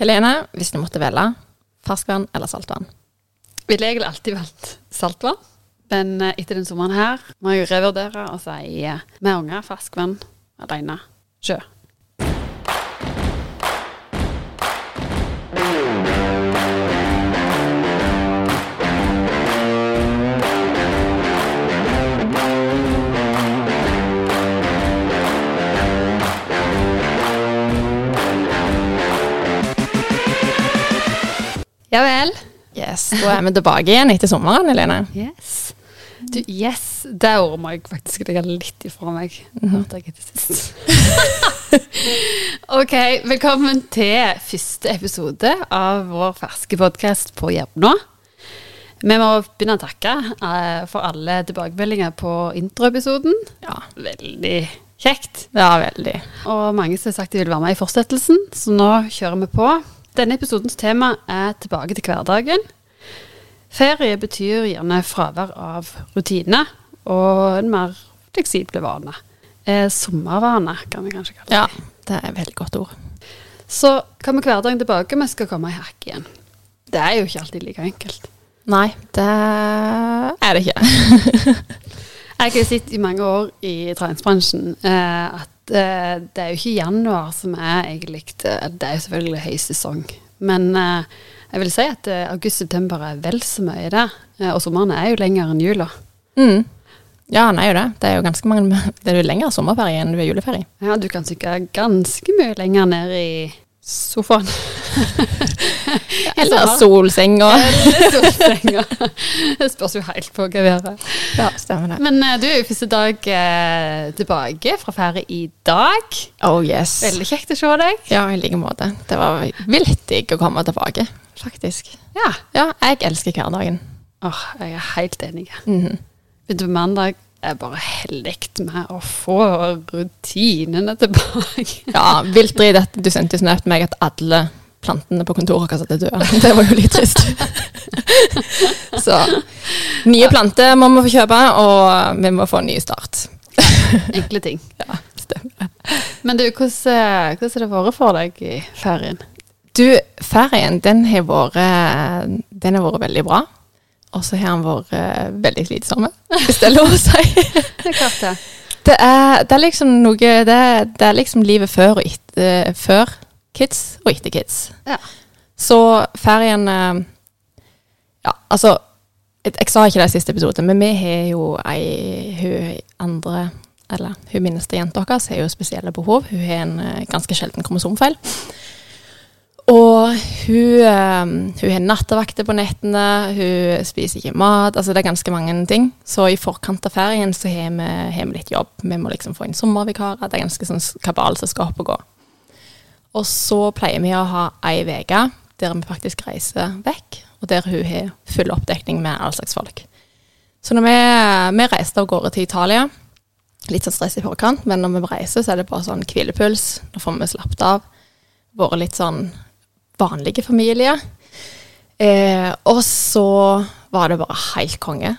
Helene, hvis du måtte velge ferskvann eller saltvann? Ville egentlig alltid valgt saltvann. Men eh, etter den sommeren her må jeg revurdere og si eh, med unger ferskvann alene. Sjø. Ja vel. Yes, Da er vi tilbake igjen etter sommeren, Helene. Yes. Du, yes. Det ordet må jeg faktisk legge litt ifra meg. Hørte jeg etter sist. ok, velkommen til første episode av vår ferske podkast på Jevnå. Vi må begynne å takke eh, for alle tilbakemeldinger på introepisoden. Ja. Veldig kjekt. ja, veldig. Og mange som har sagt de vil være med i fortsettelsen, så nå kjører vi på. Denne episodens tema er tilbake til hverdagen. Ferie betyr gjerne fravær av rutine og en mer fleksible vane. Eh, sommervane, kan vi kanskje kalle det. Ja, det er et veldig godt ord. Så kommer hverdagen tilbake, vi skal komme i hakk igjen. Det er jo ikke alltid like enkelt. Nei, det er det ikke. Jeg har sett i mange år i treningsbransjen eh, at eh, det er jo ikke januar som er egentlig eh, Det er jo selvfølgelig høysesong, men eh, jeg vil si at eh, august-september er vel så mye det. Eh, og sommeren er jo lenger enn jula. Mm. Ja, han er jo det. Det er jo ganske mange Det er jo lengre sommerferie enn du er juleferie. Ja, du kan sikkert ganske mye lenger ned i sofaen. Eller solsenga. Eller solsenga. Det spørs jo helt på geværet. Ja, stemmer det. Men eh, du er jo første dag eh, tilbake fra ferie i dag. Oh yes. Veldig kjekt å se deg. Ja, i like måte. Det var vilt digg å komme tilbake, faktisk. Ja. Ja, jeg elsker hverdagen. Åh, jeg er helt enig. Mhm. Begynte på mandag. Er bare heldig med å få rutinene tilbake. Ja, vilt dritt at du sendte snap til meg at alle plantene på kontoret vårt er døde. Det var jo litt trist. Så nye planter må vi få kjøpe, og vi må få en ny start. Enkle ting. Ja, stemmer. Men du, hvordan, hvordan har det vært for deg i ferien? Du, ferien, den har vært, den har vært veldig bra. Og så har han vært eh, veldig slitsom, hvis det er lov å si. Det er klart det. Det er, det er liksom noe det, er- det er liksom livet før og etter Før kids og etter kids. Ja. Så ferien eh, Ja, altså Jeg, jeg sa ikke det i siste episode, men vi har jo ei Hun andre Eller hun minste jenta vår har jo spesielle behov. Hun har en eh, ganske sjelden kromosomfeil. Og hun, eh, hun har nattevakter på nettene, hun spiser ikke mat. altså Det er ganske mange ting. Så i forkant av ferien så har vi, har vi litt jobb. Vi må liksom få inn sommervikarer. Det er ganske sånn kabal som skal opp og gå. Og så pleier vi å ha ei uke der vi faktisk reiser vekk, og der hun har full oppdekning med all slags folk. Så når vi, vi reiste av gårde til Italia, litt sånn stress i forkant, men når vi reiser, så er det bare sånn hvilepuls. Nå får vi slappet av. Vært litt sånn vanlige familie. Eh, og så var det bare helt konge.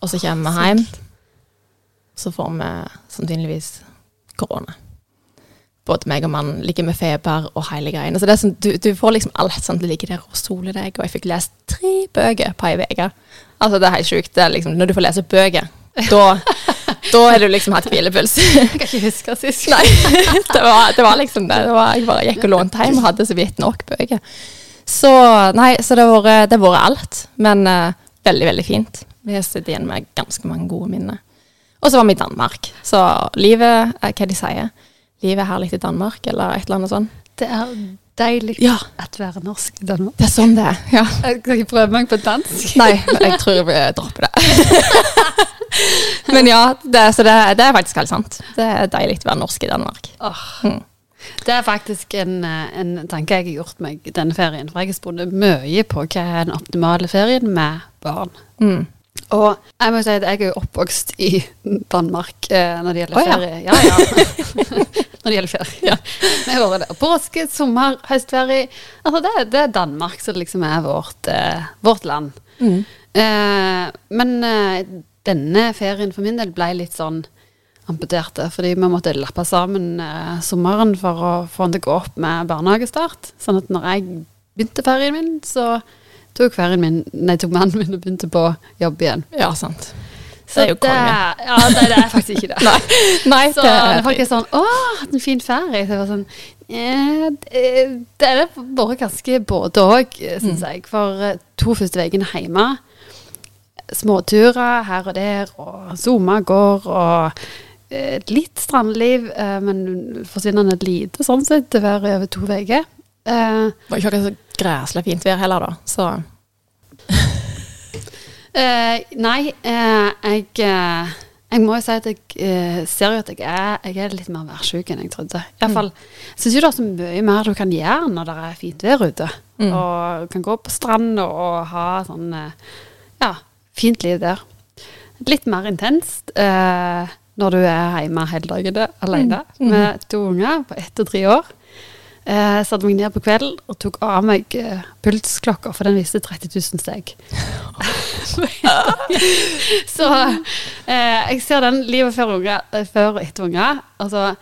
Og så kommer vi hjem, så får vi sannsynligvis korona. Både meg og mannen ligger med feber og hele greiene. Så det er sånn, du, du får liksom alt sånn, du ligger der og soler deg. Og jeg fikk lest tre bøker på ei uke. Altså, det er helt sjukt. Liksom, når du får lese bøker, da, da har du liksom hatt hvilepuls. Jeg kan ikke huske sist. Nei, det var, det var liksom det. det var, jeg bare gikk og lånte hjem og hadde så vidt nok bøker. Så nei, så det har vært- det har vært alt. Men uh, veldig, veldig fint. Vi har sittet igjen med ganske mange gode minner. Og så var vi i Danmark. Så livet, eh, hva de sier, livet er herlig i Danmark, eller et eller annet sånt. Det er deilig Ja. at være norsk i Danmark. Det er sånn det er. Ja. Jeg kan ikke prøve meg på dansk. Nei, jeg tror jeg vil droppe det. Men ja, det, så det, det er faktisk helt sant. Det er deilig å være norsk i Danmark. Oh. Mm. Det er faktisk en, eh, en tanke jeg har gjort meg denne ferien. For jeg har spurt mye på hva er den optimale ferien med barn. Mm. Og jeg må si at jeg er jo oppvokst i Danmark eh, når det gjelder oh, ferie. Ja, ja. når det gjelder ferie. Ja. Påske, sommer, høstferie. Altså det, det er Danmark som liksom er vårt, eh, vårt land. Mm. Eh, men eh, denne ferien for min del ble litt sånn amputerte, fordi vi måtte lappe sammen eh, sommeren for å få han til å gå opp med barnehagestart. Sånn at når jeg begynte ferien min, så tok ferien min, nei, tok mannen min og begynte på jobb igjen. Ja, sant. Så Det er jo konge. Ja, nei, det er faktisk ikke det. Nei, nei Så det er folk er sånn 'Å, hatt en fin ferie', så jeg var sånn eh, det- er vært ganske både òg, syns jeg. For eh, to første ukene hjemme, småturer her og der, og Zooma går, og eh, litt strandliv, eh, men forsvinnende lite sånn sett til hver over to uker. Eh, Det var ikke akkurat så græslig fint vær heller, da. Så Eh, nei, eh, jeg, eh, jeg må jo si at jeg ser jo at jeg er, jeg er litt mer værsjuk enn jeg trodde. I hvert fall, Jeg syns jo det er så mye mer du kan gjøre når det er fint vær ute. Mm. Og kan gå på stranda og ha sånn fint liv der. Litt mer intenst eh, når du er hjemme hele dagen alene Mm. med to unger på ett og tre år. Eh, satte meg ned på kvelden og tok av meg eh, pulsklokka, for den viste 30 000 steg. så eh, jeg ser den livet før, eh, før og etter unger. Altså,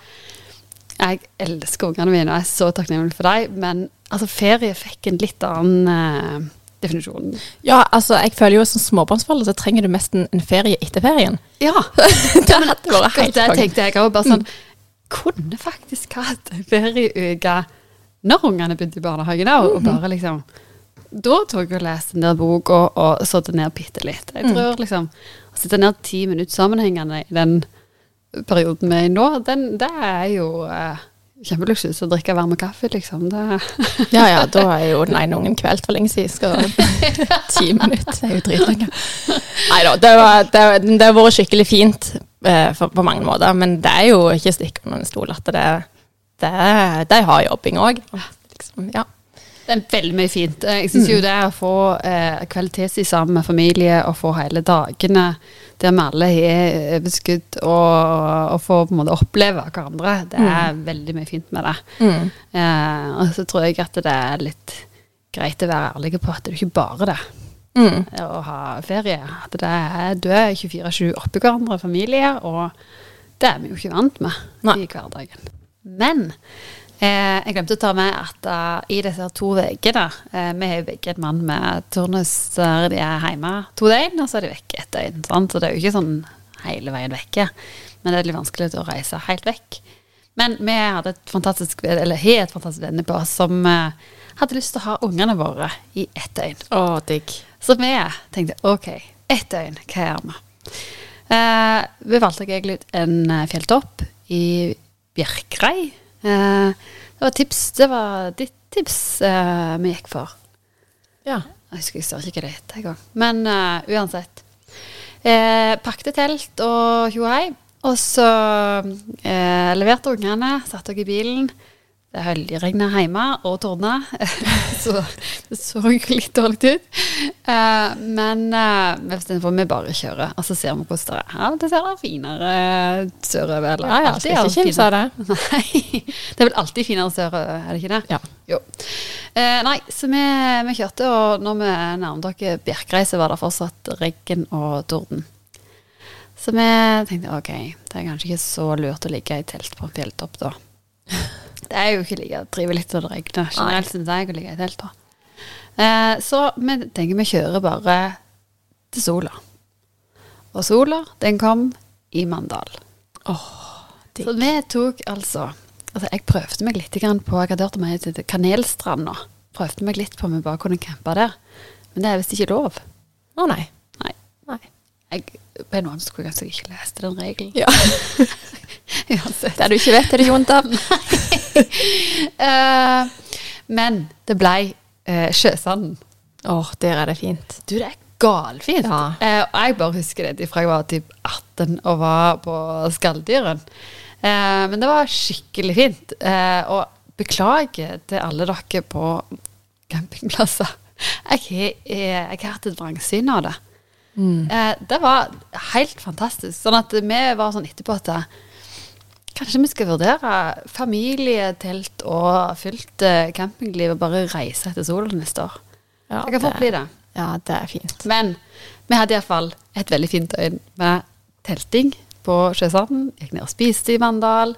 jeg elsker ungene mine og er så takknemlig for dem, men altså, ferie fikk en litt annen eh, definisjon. Ja, altså, jeg føler jo som småbarnsforelder så trenger du mest en, en ferie etter ferien. Ja, det hadde vært helt det tenkte jeg òg. Bare sånn Kunne faktisk hatt en ferieuke når ungene begynte i barnehagen òg, og bare liksom Da tok jeg og leste der bok og, og satte ned bitte litt. Jeg tror liksom Å sitte ned ti minutter sammenhengende i den perioden vi er i nå, den, det er jo eh, kjempeluksus å drikke varm kaffe, liksom. Det, Ja, ja, da er jo den ene ungen kvelt for lenge siden. Skal ti minutter det er jo dritlenge. Nei da, det, var- det, det har vært skikkelig fint eh, for, på mange måter, men det er jo ikke stikk under en stol at det, det, det har jobbing òg. Liksom, ja. Det er veldig mye fint. Eh, Jeg syns jo det å få eh, kvalitetstid sammen med familie og få hele dagene der vi alle har overskudd og, og få på en måte oppleve hverandre, det er veldig mye fint med det. Mm. Eh, og så tror jeg at det er litt greit å være ærlig på at det er ikke bare det Mm. eh, å ha ferie. At det er, du er 24-7 oppi hverandre, familie, og det er vi jo ikke vant med Nei. i hverdagen. Men eh, jeg glemte å ta med at uh, i disse to ukene eh, Vi har jo begge en mann med turnus der de er hjemme to døgn, og så er de vekke et døgn. Sant? Så det er jo ikke sånn hele veien vekke. Men det er litt vanskelig å reise helt vekk. Men vi hadde et fantastisk, eller har et fantastisk vennepar som eh, hadde lyst til å ha ungene våre i ett døgn. Å, digg. Så vi tenkte ok, ett døgn, hva gjør vi? Eh, vi valgte egentlig ut en eh, fjelltopp i Bjerkreim. Eh, det var tips, det var ditt tips eh, vi gikk for. Ja. Jeg husker jeg sa ikke hva det het engang. Men uh, uansett. Eh, pakte telt og tjohei. Og så eh, leverte ungene, satte dere i bilen. Det høljregna hjemme og tordna, så det så litt dårlig ut. Eh, men eh, vi bare kjører, og så ser vi hvordan det er. Ja, det ser finere sørover. eller Ja, ja, alltid skal er ikke kimse av det. Nei, det er vel alltid finere sørover, er det ikke det? Ja. Jo. Eh, nei, så vi, vi kjørte, og når vi nærmet oss Bjerkreim, så var det fortsatt regn og torden. Så vi tenkte ok, det er kanskje ikke så lurt å ligge i telt på en fjelltopp da. Det er jo ikke like trivelig når det regner. Generelt syns jeg å ligge i telt. Eh, så vi tenker vi kjører bare til sola. Og sola, den kom i Mandal. Oh, Så vi tok altså Altså, jeg prøvde meg litt på Jeg hadde hørt om ei som heter Kanelstranda. Prøvde meg litt på om vi bare kunne campe der. Men det er visst ikke lov. Å nei. Nei. nei. Jeg, på en annen skulle jeg kanskje ikke leste den regelen. Ja. Det du ikke vet, er det vondt av. Eh, men det ble uh, Sjøsanden. Åh, der er det fint. Du, det er galfint. Ja. Uh, jeg bare husker det fra jeg var typ 18 og var på Skalldyren. Uh, men det var skikkelig fint. Og beklager til alle dere på campingplasser. Jeg eh, jeg har hatt et vrangsyn av det. Eh, det var helt fantastisk. Sånn at vi var sånn etterpå at eh, Kanskje vi skal vurdere familietelt og fullt eh, campingliv og bare reise etter sola neste år. Ja, det kan fort bli det. Ja, det er fint. Men vi hadde iallfall et veldig fint døgn med telting på Sjøsanden. Gikk ned og spiste i Mandal.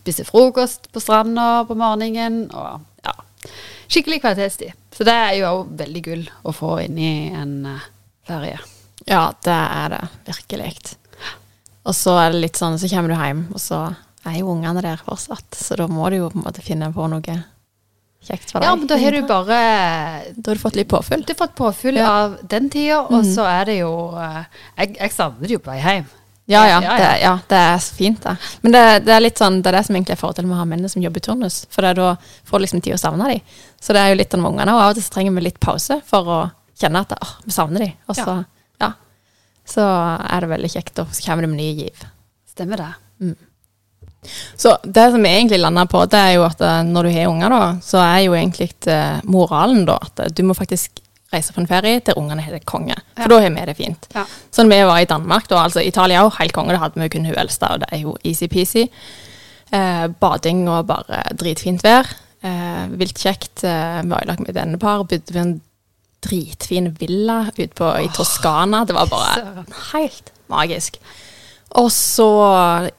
Spiste frokost på stranda på morgenen. Og ja, skikkelig kvalitetstid. Så det er jo også veldig gull å få inn i en uh, ferie. Ja, det er det virkelig. Og så er det litt sånn, så kommer du hjem, og så er jo ungene der fortsatt. Så da må du jo på en måte finne på noe kjekt for deg. Ja, men da har du bare Da har du fått litt påfyll. Du har fått påfyll Ja. av den tida, og så er det jo uh, Jeg, jeg savner det jo på vei hjem. Ja, ja. Det, ja, det er fint, det. Men det, det er litt sånn, det er det som egentlig er fordelen med å ha mennene som jobber i turnus. For da får du liksom tid å savne dem. Så det er jo litt sånn med ungene, og av og til så trenger vi litt pause for å kjenne at å, vi savner dem. Og så, ja. Så er det veldig kjekt, og så kommer det med nye giv. Stemmer det. Så det som vi egentlig lander på, det er jo at eh, når du har unger, da, så er jo egentlig eh, moralen da at eh, du må faktisk reise på en ferie der ungene det konge. For Ja. da har vi det fint. Ja. Sånn vi var i Danmark, da, altså Italia òg, helt konge, det hadde vi jo kun hun eldste, og det er jo easy-peasy. Eh, bading og bare dritfint vær. Eh, vilt kjekt. Eh, vi var i lag med et endepar, bodde ved en dritfin villa ute på, i Toskana. Det var bare helt magisk. Og så,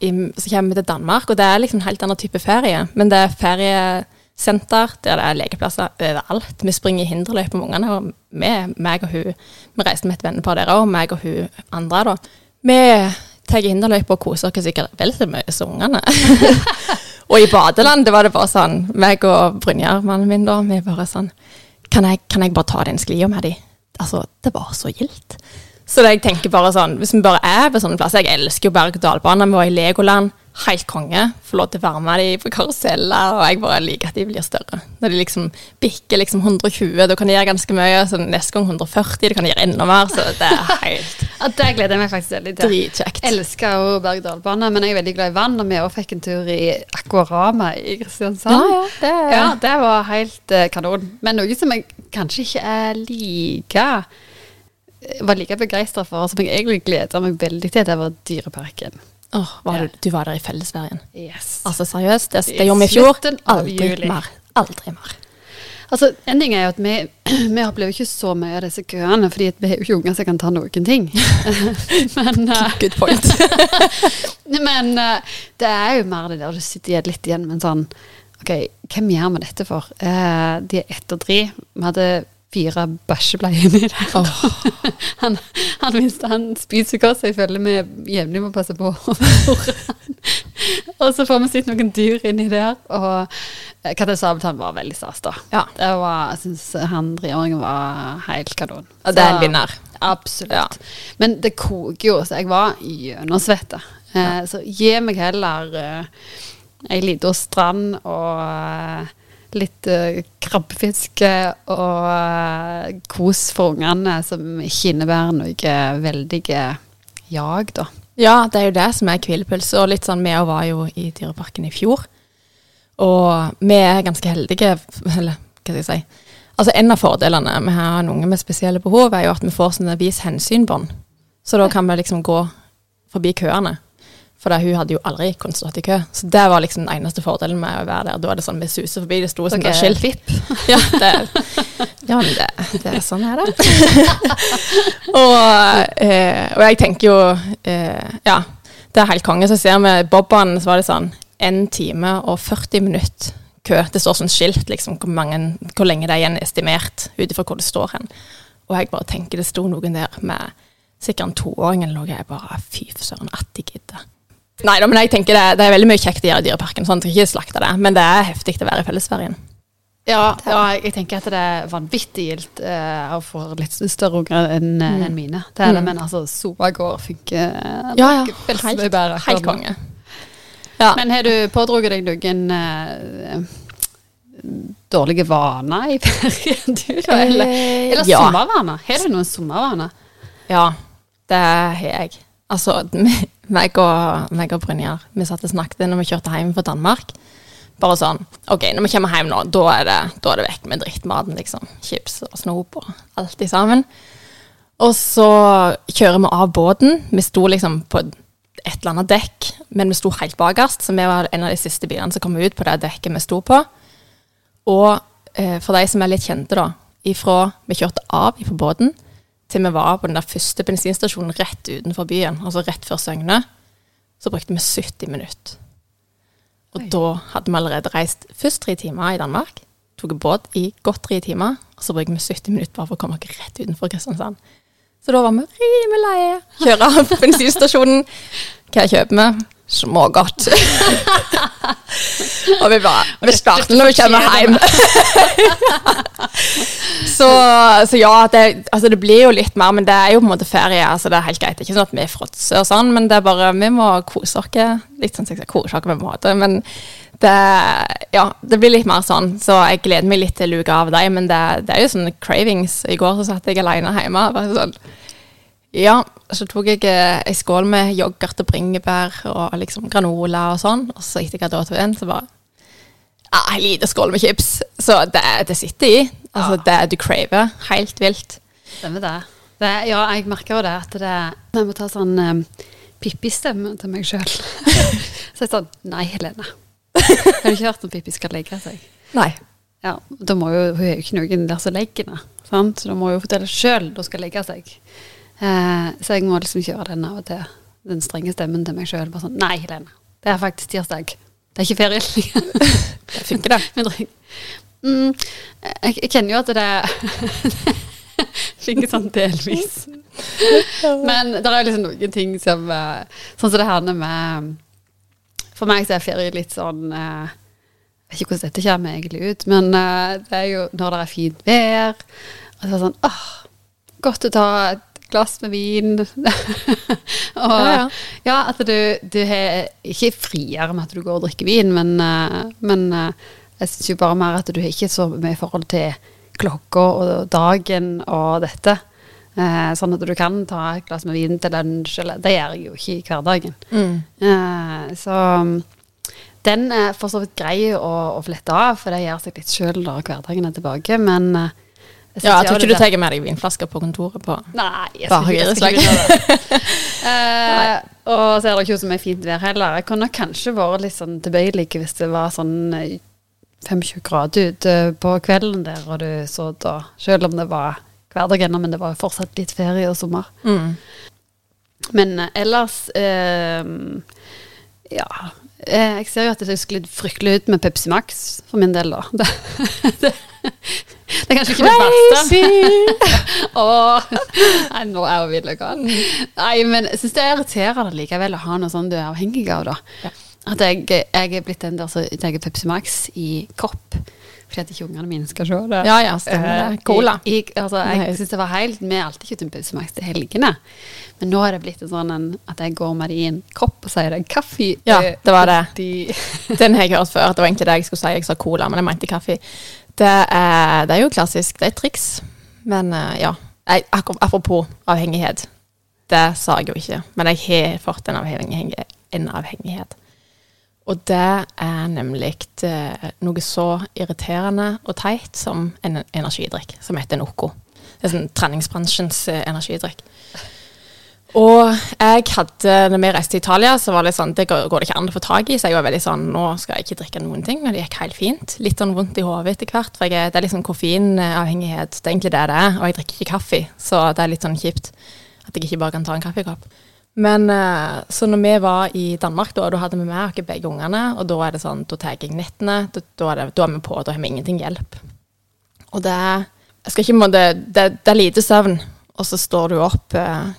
i, så kommer vi til Danmark, og det er liksom en helt annen type ferie. Men det er feriesenter, der det er lekeplasser overalt. Vi springer i hinderløyper med ungene, og vi, meg og hun Vi reiste med et vennepar der òg, meg og hun andre, da. Vi tar hinderløyper og koser oss sikkert vel så mye som ungene. og i badeland det var det bare sånn, meg og Brynjar, mannen min, da, vi bare sånn kan jeg, kan jeg bare ta den sklia med de? Altså, det var så gildt. Så jeg tenker bare sånn, hvis vi bare er på sånne plasser Jeg elsker jo berg-og-dal-bane. Vi var i Legoland. Helt konge. Få lov til å være med de på karuseller. Og jeg bare liker at de blir større. Når de liksom bikker liksom 120, da kan de gjøre ganske mye. Så neste gang 140, da kan de gjøre enda mer. Så det er helt Ja, det gleder jeg meg faktisk veldig til. dritkjekt. Elsker jo berg-og-dal-bane, men jeg er veldig glad i vann. Og vi også fikk en tur i Aquarama i Kristiansand. Ja, ja, det ja, det var helt eh, kanon. Men noe som jeg kanskje ikke er like var like begeistra for, som jeg egentlig gleder meg veldig til, det var Dyreparken. Åh, var du, du var der i fellesferien. Yes. Altså seriøst, det, det gjorde vi i fjor. Aldri mer. Aldri mer. Altså, en ting er jo at vi, vi opplever ikke så mye av disse køene, fordi vi har jo ikke unger som kan ta noen ting. men uh, Good point. men uh, det er jo mer det der du sitter litt igjen med en sånn Ok, hvem gjør vi dette for? Uh, de er ett og tre. Vi hadde fire bæsjebleier inni der. Oh. Han, han minste han spiser godt, så jeg føler vi jevnlig må passe på. Og så får vi sett noen dyr inni der. Og eh, Katte Sabeltann var veldig stas, da. Ja. Det var, jeg syns han treåringen var helt kanon. Og det er en vinner. Absolutt. Ja. Men det koker jo, så jeg var gjennomsvetta. Eh, Så gi meg heller eh, ei lita strand og eh, litt uh, krabbefiske og eh, kos for ungene, som ikke innebærer noe veldig jag, da. Ja, det er jo det som er hvilepils. Og litt sånn, vi var jo i Dyreparken i fjor. Og vi er ganske heldige, eller hva skal jeg si. Altså En av fordelene med å ha en unge med spesielle behov, er jo at vi får sånne vis hensynbånd. Så da kan vi liksom gå forbi køene. For det, hun hadde jo aldri kunnet stått i kø. Så det var liksom den eneste fordelen med å være der. Da er det sånn vi suser forbi, det sto sånn okay. skilt. VIP. Ja, det, ja men det, det er sånn er det. og, eh, og jeg tenker jo eh, Ja, det er helt konge. Så ser vi Bobbanen, så var det sånn en time og 40 minutter kø. Det står sånn skilt liksom hvor, mange, hvor lenge det er igjen estimert, ut ifra hvor det står hen. Og jeg bare tenker det sto noen der med sikkert en toåring eller noe. Jeg bare fy søren, at de gidder. Nei da, men jeg tenker det, det er veldig mye kjekt å gjøre i Dyreparken. Sånn, jeg skal ikke slakte det, men det er heftig å være i fellesferien. Ja, ja, jeg tenker at det er vanvittig gildt uh, å få litt større unger enn mm. en mine. Det er det, Mm. men altså, Sova gård funker uh, Ja, ja. Helt, bedre. helt konge. Ja. Men har du pådratt deg noen eh, dårlige vaner i ferien, du? da? Eller, Eh, eller ja. sommervaner? Har du noen sommervaner? Ja, det har jeg. Altså, meg og, meg og Brynjar, vi satt og snakket når vi kjørte hjem fra Danmark. Bare sånn OK, når vi kommer hjem nå, da er det, da er det vekk med drittmaten, liksom. Chips og snop og alt i sammen. Og så kjører vi av båten. Vi sto liksom på et eller annet dekk, men vi sto helt bakerst, så vi var en av de siste bilene som kom ut på det dekket vi sto på. Og eh, for de som er litt kjente, da, ifra vi kjørte av ifra båten til vi var på den der første bensinstasjonen rett utenfor byen, altså rett før Søgne, så brukte vi 70 minutter. Og Oi. da hadde vi allerede reist først tre timer i Danmark, tok båt i godt tre timer, og så brukte vi 70 minutter bare for å komme oss rett utenfor Kristiansand. Så da var vi rimelig leie. Kjøre av bensinstasjonen. Hva kjøper vi? Smågodt. og vi bare Vi starter når vi kommer hjem. så, så ja, det, altså det blir jo litt mer, men det er jo på en måte ferie. altså Det er helt greit. Det er ikke sånn at vi fråtser og sånn, men det er bare Vi må kose oss. Litt sånn kose oss på en måte, men det, ja, det blir litt mer sånn. Så jeg gleder meg litt til luka av dem, men det, det er jo sånne cravings. I går så satt jeg alene hjemme. Bare sånn, ja, så tok jeg eh, ei skål med yoghurt og bringebær og liksom granola og sånn. Og så etter jeg hadde spist den, så bare ja, en liten skål med chips. Så det, det sitter i. Altså, det du craver. Helt vilt. Stemmer det. det. Ja, jeg merker jo det at det Jeg må ta sånn um, Pippi-stemme til meg sjøl. så jeg er sånn Nei, Helene. Har du ikke hørt om Pippi skal legge seg? Nei. Ja, da må jo, Hun er jo ikke noen der som legger henne, så da må hun fortelle sjøl hun skal legge seg. Eh, så jeg må liksom kjøre den av og til. Den strenge stemmen til meg sjøl. Sånn, Nei, Helene. Det er faktisk tirsdag. Det er ikke ferie. Det funker, det. Mm, jeg, jeg kjenner jo at det funker sånn delvis. Men det er liksom noen ting som eh, Sånn som det her med For meg så er ferie litt sånn eh, Jeg vet ikke hvordan dette kommer egentlig ut, men eh, det er jo når det er fint vær. Og så er det sånn åh, godt å ta et glass med vin. og Ja, ja. ja, at du, du har ikke friere med at du går og drikker vin, men, eh, men eh, jeg syns jo bare mer at du har ikke så mye forhold til klokka og dagen og dette. Eh, sånn at du kan ta et glass med vin til lunsj, eller Det gjør jeg jo ikke i hverdagen. Mm. Eh, så um, den er for så vidt grei å, å flette av, for det gjør seg litt sjøl når hverdagen er tilbake, men eh, Ja, jeg tror ikke du tar med deg vinflasker på kontoret på Nei, jeg skal ikke, jeg skal ikke gjøre det. Eh, og så er det ikke så mye fint vær heller. Jeg kunne kanskje vært litt sånn tilbøyelig hvis det var sånn eh, 25 grader ute på kvelden der, og du så da, selv om det var hverdag ennå, men det var fortsatt litt ferie og sommer. mm. Men uh, ellers uh, Ja. Eh, jeg ser jo at det skulle fryktelig ut med Pepsi Max, for min del, da. Det, det, det er kanskje ikke det verste. Åh, nei, nå er hun villegal. Nei, men jeg syns det er irriterende likevel å ha noe sånn du er avhengig av, da. Ja. At jeg, jeg er blitt den der som tar Pepsi Max i kopp. Fordi at ikke ungene mine skal se det. Ja, ja, stemmer Eh, det. Cola. I, i, altså, jeg synes det var helt Vi har alltid kjøpt en Pepsi Max til helgene. Men nå er det blitt sånn en, at jeg går med det i en kopp og sier det er kaffe. Ja, eh, det var det. Den har jeg hørt før. Det var egentlig det jeg skulle si. Jeg sa cola, men jeg mente kaffe. Det er, det er jo klassisk. Det er et triks. Men eh, ja. Jeg, apropos avhengighet. Det sa jeg jo ikke, men jeg har fått en avhengighet. En avhengighet. Og det er nemlig eh, noe så irriterende og teit som en energidrikk som heter Noco. Det er sånn treningsbransjens eh, energidrikk. Og jeg hadde, når vi reiste til Italia, så var det sånn, det går, går det ikke an å få tak i, så jeg var veldig sånn, nå skal jeg ikke drikke noen ting, og det gikk helt fint. Litt sånn vondt i hodet etter hvert, for jeg, det er liksom koffeinavhengighet, det er egentlig det det er, og jeg drikker ikke kaffe, så det er litt sånn kjipt at jeg ikke bare kan ta en kaffekopp. Men eh, så når vi var i Danmark, da, da hadde vi med oss begge ungene, og da er det sånn, da tar jeg nettene, da, da, er det, da er vi på, da har vi ingenting hjelp. Og det er, jeg skal ikke måtte, det, det er lite søvn, og så står du opp eh,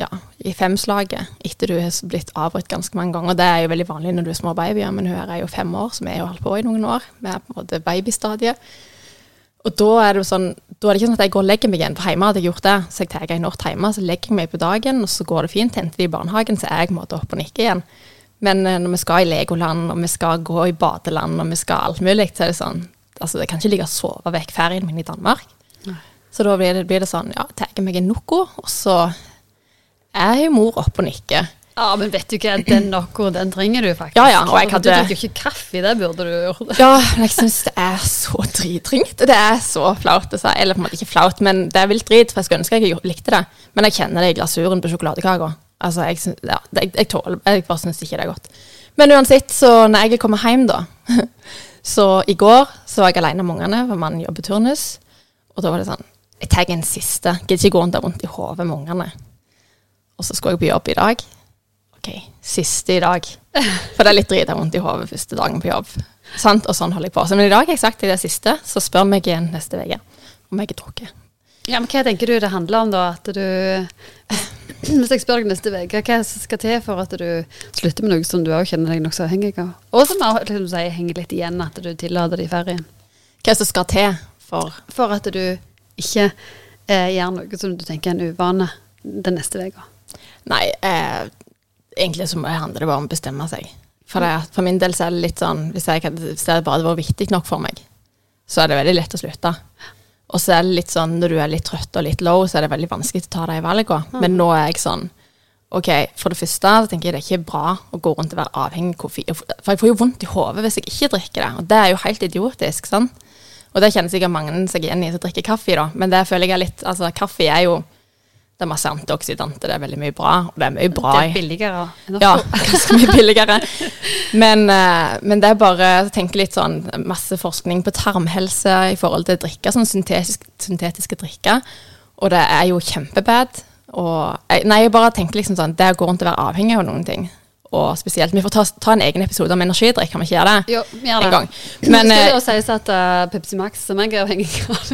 ja, i femslaget etter du har blitt avbrutt ganske mange ganger. Det er jo veldig vanlig når du er små babyer, men hun her er jo fem år, så vi har jo holdt på i noen år. Vi er på en måte babystadiet. Og da er det jo sånn, da er det ikke sånn at jeg går og legger meg igjen, for hjemme hadde jeg gjort det. Så jeg tar en natt hjemme, så legger jeg meg på dagen, og så går det fint. Henter de i barnehagen, så er jeg på en måte oppe og nikker igjen. Men eh, når vi skal i Legoland, og vi skal gå i badeland, og vi skal alt mulig, så er det sånn Altså, jeg kan ikke ligge og sove vekk ferien min i Danmark. Nei. Så da blir det, blir det sånn, ja, tar jeg meg en Noco, og så er jo mor oppe og nikker. ja, men vet du ikke, den noe, den trenger du faktisk. Ja, ja, og jeg Du hadde- drikker jo ikke kaffe, det burde du gjort. Ja, men jeg syns det er så dritringt. Det er så flaut å si. Eller på en måte ikke flaut, men det er vilt drit, for jeg skulle ønske jeg likte det. Men jeg kjenner det i glasuren på sjokoladekaka. Altså, jeg, ja, jeg, jeg tåler Jeg bare syns ikke det er godt. Men uansett, så når jeg kommer hjem, da Så i går så var jeg alene med ungene, for mannen jobber turnus. Og da var det sånn Jeg tar en siste. Gidder ikke gå rundt der rundt i hodet med ungene. Og så skulle jeg på jobb i dag. OK, siste i dag. For det er litt drita vondt i hodet første dagen på jobb. Sant? Og sånn holder jeg på. Så, men i dag har jeg sagt til det siste, så spør meg igjen neste uke om jeg har drukket. Ja, men Hva tenker du det handler om, da? At du Hvis jeg spør deg neste uke, hva skal til for at du slutter med noe som du òg kjenner deg nokså avhengig av? Og som liksom, sier, henger litt igjen, at du tillater det i ferien? Hva som skal til for For at du ikke eh, gjør noe som du tenker er en uvane den neste uka? Nei, eh, egentlig så handler det bare om å bestemme seg. For, det, for min del så er det litt sånn Hvis, jeg, hvis det bare var viktig nok for meg, så er det veldig lett å slutte. Og så er det litt sånn når du er litt trøtt og litt low, så er det veldig vanskelig å ta de valgene. Mm. Men nå er jeg sånn OK, for det første så tenker jeg det er ikke bra å gå rundt og være avhengig av koffein. For jeg får jo vondt i hodet hvis jeg ikke drikker det, og det er jo helt idiotisk. sant? Og det kjenner sikkert mange seg igjen i som drikker kaffe, da. Men det føler jeg er litt Altså, kaffe er jo det er masse antioksidanter, det er veldig mye bra. Og det er mye bra Det er billigere. Ja, ganske mye billigere. Men, eh, men, det er bare å tenke litt sånn masse forskning på tarmhelse i forhold til drikker, sånn syntetisk, syntetiske drikker. Og det er jo kjempebad. Og nei, jeg bare tenker liksom sånn Det går rundt å være avhengig av noen ting og spesielt Vi får ta, ta, en egen episode om energidrikk, kan vi ikke gjøre det? Jo, gjør det. En gang. Men det skal jo sies at uh, Pepsi Max, som jeg er avhengig av,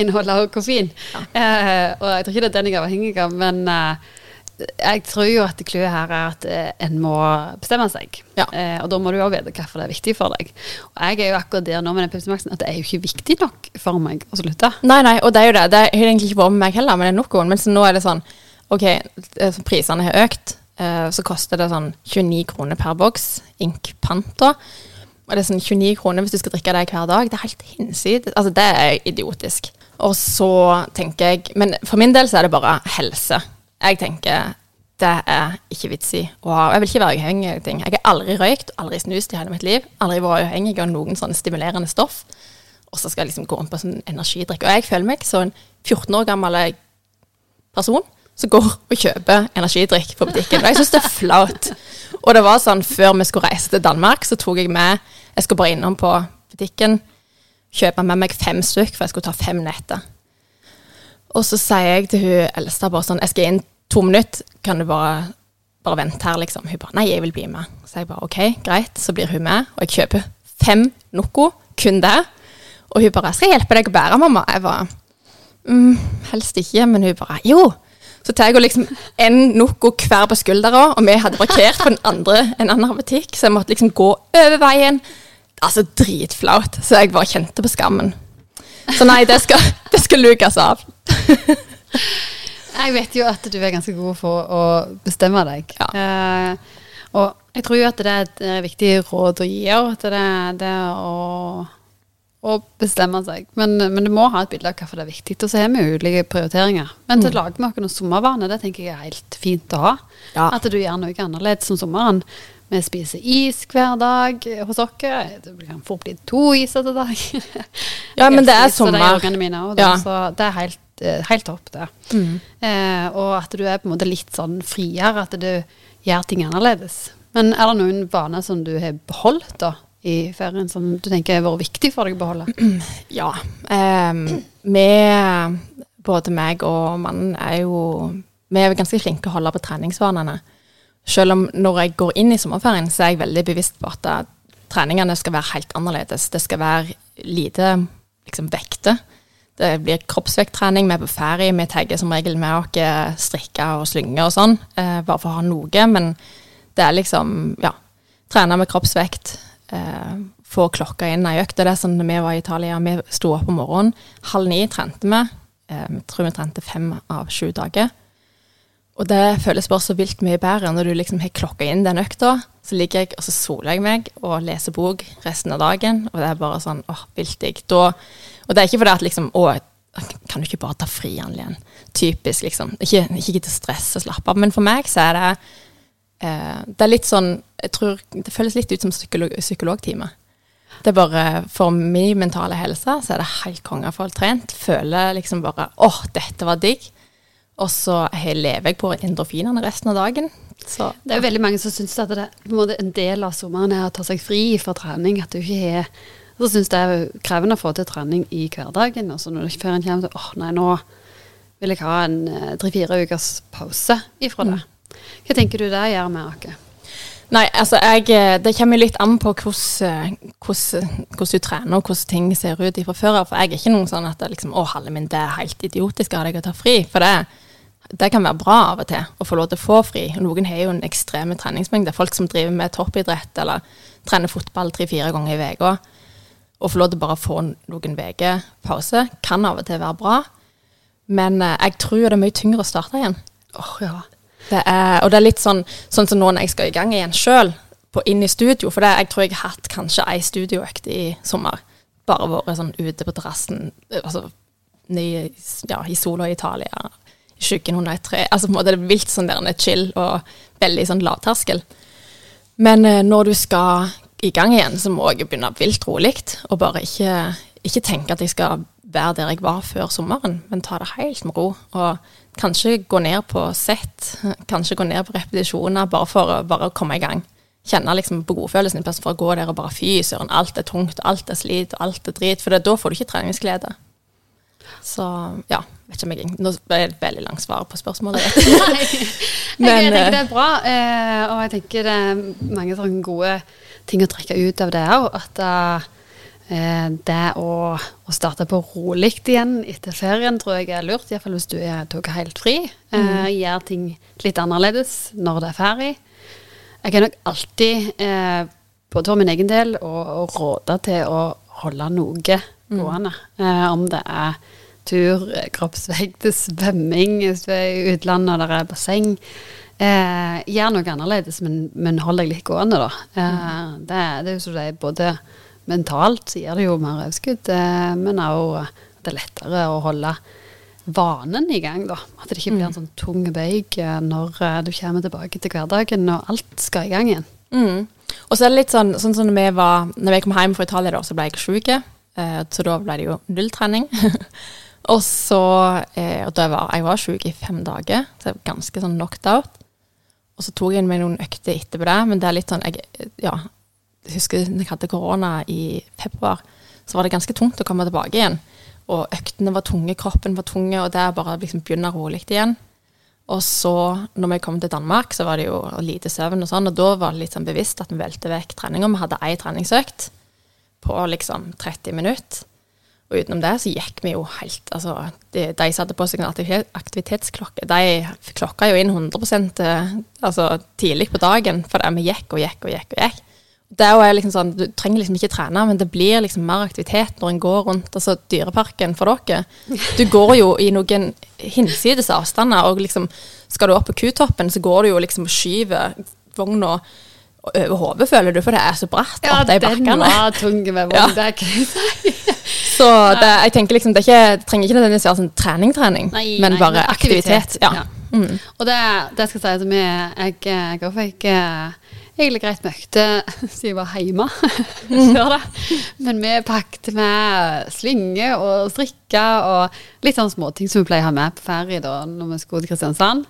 inneholder koffein. Ja. Uh, og jeg tror ikke det er den jeg er avhengig av, men uh, jeg tror jo at clouet her er at en må bestemme seg. Ja. og da må du jo vite hvorfor det er viktig for deg. Og jeg er jo akkurat der nå med den Pepsi Maxen at det er jo ikke viktig nok for meg å slutte. Nei, nei, og det er jo det. Det har egentlig ikke vært med meg heller, men det er noen. Men nå er det sånn OK, prisene har økt. Uh, så koster det sånn 29 kroner per boks, inkpanta. Og det er sånn 29 kroner hvis du skal drikke det hver dag. Det er helt hinsides. Altså, det er idiotisk. Og så tenker jeg Men for min del så er det bare helse. Jeg tenker det er ikke vits i å ha Jeg vil ikke være avhengig av ting. Jeg har aldri røykt, aldri snust i hele mitt liv. Aldri vært avhengig av noen sånne stimulerende stoff. Og så skal jeg liksom gå rundt på sånn energidrikk. Og jeg føler meg som en 14 år gammel person som går og kjøper energidrikk på butikken. Og jeg syns det er flaut. Og det var sånn før vi skulle reise til Danmark, så tok jeg med Jeg skulle bare innom på butikken, kjøpe med meg fem stykk, for jeg skulle ta fem netter. Og så sier jeg til hun eldste bare sånn Jeg skal inn to minutter, kan du bare, bare vente her, liksom? Hun bare Nei, jeg vil bli med. Så jeg bare OK, greit. Så blir hun med, og jeg kjøper fem Noco, kun det. Og hun bare 'Skal jeg hjelpe deg å bære, mamma?' Jeg bare mm, Helst ikke, men hun bare 'Jo'. Så tar jeg liksom en Noco hver på skuldra, og vi hadde parkert på andre, en annen butikk, så jeg måtte liksom gå over veien. Altså dritflaut. Så jeg bare kjente på skammen. Så nei, det skal, det skal lukes av. jeg vet jo at du er ganske god for å bestemme deg. Ja. Uh, og jeg tror jo at det er et viktig råd å gi òg. At det, det å å bestemme seg. Men, men, du må ha et bilde av hvorfor det er viktig. Og så har vi ulike prioriteringer. Men til å mm. lage med noen sommervaner, det tenker jeg er helt fint å ha. Ja. At du gjør noe annerledes om sommeren. Vi spiser is hver dag hos oss. Det kan fort bli to is til dag. ja, men det er sommer. Det er, mine, ja. så det er helt, eh, helt topp, det. Mm. Eh, og at du er på en måte litt sånn friere, at du gjør ting annerledes. Men er det noen vaner som du har beholdt, da? I ferien som du tenker har vært viktig for deg å beholde? Ja. Um, vi, både meg og mannen, er jo Vi er ganske flinke å holde på treningsvanene. Selv om når jeg går inn i sommerferien, så er jeg veldig bevisst på at treningene skal være helt annerledes. Det skal være lite liksom, vekter. Det blir kroppsvekttrening. Vi er på ferie. Vi tar som regel med oss strikker og slynger og sånn, eh, bare for å ha noe. Men det er liksom Ja. Trene med kroppsvekt eh, få klokka inn ei økt. Det er sånn vi var i Italia, vi sto opp om morgenen. Halv ni trente vi. Eh, tror vi trente fem av sju dager. Og det føles bare så vilt mye bedre når du liksom har klokka inn den økta. Så ligger jeg, og så soler jeg meg og leser bok resten av dagen. Og det er bare sånn åh, vilt digg. Og det er ikke fordi at liksom å, kan du ikke bare ta fri, Ann Typisk, liksom. Ikke, ikke til stress og slappe av. Men for meg så er det eh, Det er litt sånn Jeg tror det føles litt ut som psykolog, psykologtime. Det er bare For min mentale helse så er det helt konge å få trent. Føler liksom bare åh, dette var digg. Og så lever jeg på endorfinene resten av dagen. Så, det er jo veldig mange som syns at det er en del av sommeren er å ta seg fri fra trening. At du ikke er Så syns det er krevende å få til trening i hverdagen. Og så når før en kommer til åh nei, nå vil jeg ha en eh, tre-fire ukers pause ifra det. Mm. Hva tenker du det gjør med oss? Nei, altså jeg, Det kommer litt an på hvordan, hvordan, hvordan du trener og hvordan ting ser ut fra før av. For jeg er ikke noen sånn at det liksom, å, halve min, det er helt idiotisk av deg å ta fri. For det, det kan være bra av og til å få lov til å få fri. Noen har jo en ekstreme treningsmengde. Folk som driver med toppidrett eller trener fotball tre-fire ganger i uka. Å få lov til bare å få noen uker pause kan av og til være bra. Men eh, jeg tror det er mye tyngre å starte igjen. Åh, ja. Det er, og det er litt sånn, sånn som nå når jeg skal i gang igjen sjøl, inn i studio. For det, jeg tror jeg har hatt kanskje ei studioøkt i sommer. Bare vært sånn ute på terrassen, altså ny, ja, i sola i Italia, i skyggen under et tre. Altså på en måte det er vilt sånn der chill og veldig sånn lavterskel. Men eh, når du skal i gang igjen, så må jeg begynne vilt rolig, og bare ikke, ikke tenke at jeg skal være der jeg var før sommeren, men ta det helt med ro. Og kanskje gå ned på sett, kanskje gå ned på repetisjoner, bare for å bare komme i gang. Kjenne liksom på godfølelsen for å gå der og bare fy søren, alt er tungt, alt er slit, alt er drit. For da får du ikke treningsglede. Så ja, vet ikke om jeg Nå ble det et veldig langt svar på spørsmålet. Nei, Men, jeg tenker det er bra, eh, og jeg tenker det er mange sånne gode ting å trekke ut av det òg. At uh, det å, å, starte på rolig igjen etter ferien tror jeg er lurt. Iallfall hvis du er tok helt fri. Uh, mm. Gjør ting litt annerledes når det er ferdig. Jeg kan nok alltid, eh, både for min egen del, å råde til å holde noe mm. gående. Mm. om det er tur, kroppsvekt, svømming hvis du er i utlandet og det er basseng. Eh, gjør noe annerledes, men, men hold deg litt gående, da. Eh, mm. det, det, er jo så det er både mentalt så gir det jo mer overskudd, eh, men òg at det er lettere å holde vanen i gang, da. At det ikke blir en mm. sånn tung bøyg eh, når eh, du kommer tilbake til hverdagen og alt skal i gang igjen. Mm. Og så er det litt sånn, sånn som når vi var Når vi kom hjem fra Italia, da, så ble jeg sjuk. Eh, så da ble det jo nulltrening. og så Og da var jeg var sjuk i fem dager, så jeg var ganske sånn knocked out. Og så tok jeg meg noen økter etterpå det, men det er litt sånn jeg, ja, husker når jeg hadde korona i februar, så var det ganske tungt å komme tilbake igjen. Og øktene var tunge, kroppen var tunge, og det bare liksom begynne rolig igjen. Og så, når vi kom til Danmark, så var det jo lite søvn og sånn, og da var det litt sånn bevisst at vi velte vekk treninga. Vi hadde ei treningsøkt på liksom 30 minutter. Og utenom det så gikk vi jo helt Altså, de, de satte på seg en aktivitetsklokke. De klokka jo inn 100% eh, altså, tidlig på dagen, for vi gikk og gikk og gikk. og gikk. Det er liksom sånn, Du trenger liksom ikke trene, men det blir liksom mer aktivitet når en går rundt altså Dyreparken for dere. Du går jo i noen hinsides avstander, og liksom skal du opp på kutoppen, så går du jo liksom og skyver vogna over hodet, føler du, for det er så bratt ja, opp de bakkene. Ja, den var tung med vogn, ja. det kan jeg si. Så det, jeg tenker liksom, det, ikke, det trenger ikke nødvendigvis være sånn trening-trening, men nei, bare aktivitet. aktivitet. Ja. Mm. Og det, det skal jeg si at vi, jeg, jeg fikk egentlig greit med økter siden jeg var hjemme før det. Men vi pakket med slinge og strikker og litt sånn småting som vi pleier å ha med på ferie da når vi skulle til Kristiansand.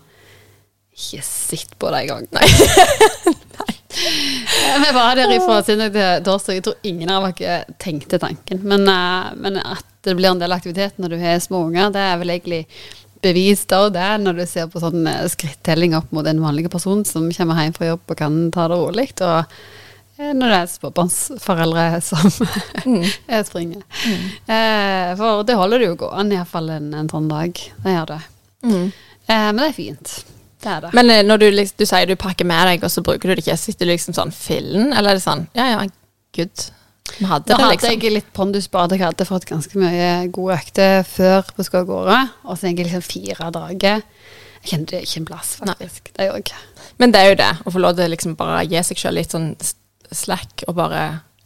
Ikke sitt på det engang. Nei. Nei. Vi var der ifra søndag til torsdag. Jeg tror ingen av dere tenkte tanken. Men, uh, men, at det blir en del aktivitet når du har små unger, det er vel egentlig bevist og det når du ser på sånn eh, skrittelling opp mot en vanlig person som kommer hjem fra jobb og kan ta det rolig. Og eh, når det er småbarnsforeldre som mm. springer. Mm. Eh, for det holder det jo gående iallfall en, en sånn dag. Det gjør det. Mm. Eh, men det er fint. Det er det. Men eh, når du, liksom, du sier du pakker med deg, og så bruker du det ikke, sitter du liksom sånn fillen, eller er det sånn ja ja, good. Vi hadde da det, liksom. hadde jeg litt pondus på at jeg hadde fått ganske mye gode økter før på skal av gårde, og så egentlig liksom fire dager. Jeg kjente ikke en plass, faktisk. Nei. Det gjør jeg. Men det er jo det, å få lov til liksom bare gi seg sjøl litt sånn slack, og bare